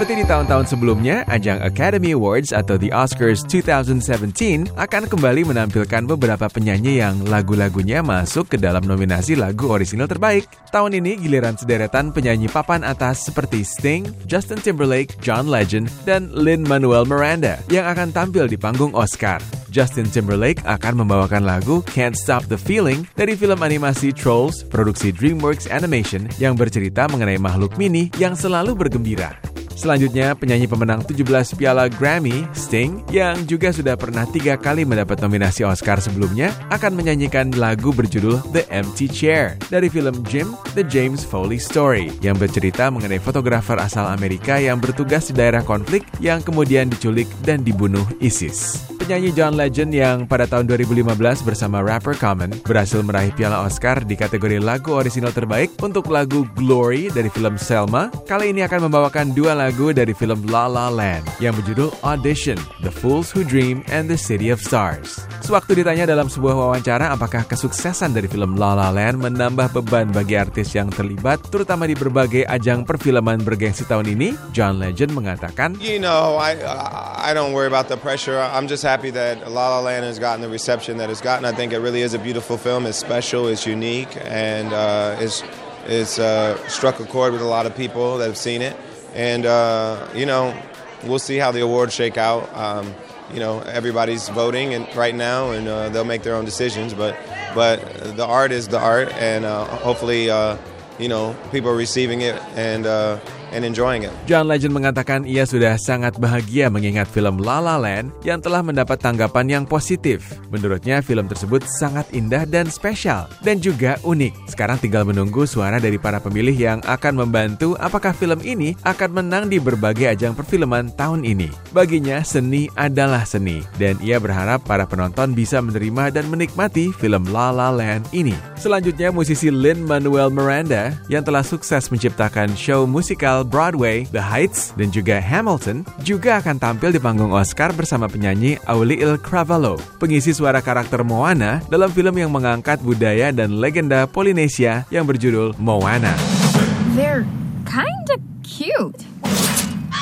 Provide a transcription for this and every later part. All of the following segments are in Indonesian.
Seperti di tahun-tahun sebelumnya, ajang Academy Awards atau The Oscars 2017 akan kembali menampilkan beberapa penyanyi yang lagu-lagunya masuk ke dalam nominasi lagu orisinal terbaik. Tahun ini giliran sederetan penyanyi papan atas seperti Sting, Justin Timberlake, John Legend, dan Lin-Manuel Miranda yang akan tampil di panggung Oscar. Justin Timberlake akan membawakan lagu Can't Stop the Feeling dari film animasi Trolls produksi DreamWorks Animation yang bercerita mengenai makhluk mini yang selalu bergembira. Selanjutnya, penyanyi pemenang 17 piala Grammy, Sting, yang juga sudah pernah tiga kali mendapat nominasi Oscar sebelumnya, akan menyanyikan lagu berjudul The Empty Chair dari film Jim, The James Foley Story, yang bercerita mengenai fotografer asal Amerika yang bertugas di daerah konflik yang kemudian diculik dan dibunuh ISIS. Penyanyi John Legend yang pada tahun 2015 bersama rapper Common berhasil meraih piala Oscar di kategori lagu orisinal terbaik untuk lagu Glory dari film Selma, kali ini akan membawakan dua lagu dari film La La Land yang berjudul Audition, The Fools Who Dream, and The City of Stars. Sewaktu ditanya dalam sebuah wawancara apakah kesuksesan dari film La La Land menambah beban bagi artis yang terlibat, terutama di berbagai ajang perfilman bergengsi tahun ini, John Legend mengatakan, You know, I I don't worry about the pressure. I'm just happy that La La Land has gotten the reception that it's gotten. I think it really is a beautiful film. It's special. It's unique, and uh, it's it's uh, struck a chord with a lot of people that have seen it. And uh, you know, we'll see how the awards shake out. Um, you know, everybody's voting and right now, and uh, they'll make their own decisions. But but the art is the art, and uh, hopefully, uh, you know, people are receiving it and. And enjoying it. John Legend mengatakan ia sudah sangat bahagia mengingat film La La Land yang telah mendapat tanggapan yang positif. Menurutnya film tersebut sangat indah dan spesial dan juga unik. Sekarang tinggal menunggu suara dari para pemilih yang akan membantu apakah film ini akan menang di berbagai ajang perfilman tahun ini. Baginya seni adalah seni dan ia berharap para penonton bisa menerima dan menikmati film La La Land ini. Selanjutnya musisi Lin Manuel Miranda yang telah sukses menciptakan show musikal Broadway, The Heights, dan juga Hamilton juga akan tampil di panggung Oscar bersama penyanyi Auliel Cravalho, pengisi suara karakter Moana dalam film yang mengangkat budaya dan legenda Polinesia yang berjudul Moana. They're kinda cute.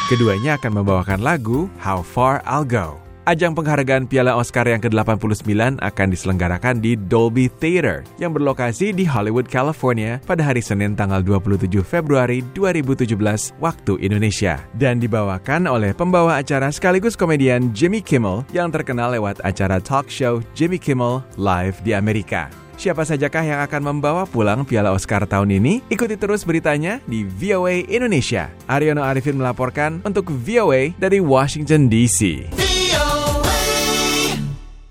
Keduanya akan membawakan lagu How Far I'll Go. Ajang penghargaan Piala Oscar yang ke-89 akan diselenggarakan di Dolby Theater yang berlokasi di Hollywood, California pada hari Senin tanggal 27 Februari 2017 waktu Indonesia dan dibawakan oleh pembawa acara sekaligus komedian Jimmy Kimmel yang terkenal lewat acara talk show Jimmy Kimmel Live di Amerika. Siapa sajakah yang akan membawa pulang Piala Oscar tahun ini? Ikuti terus beritanya di VOA Indonesia. Aryono Arifin melaporkan untuk VOA dari Washington DC.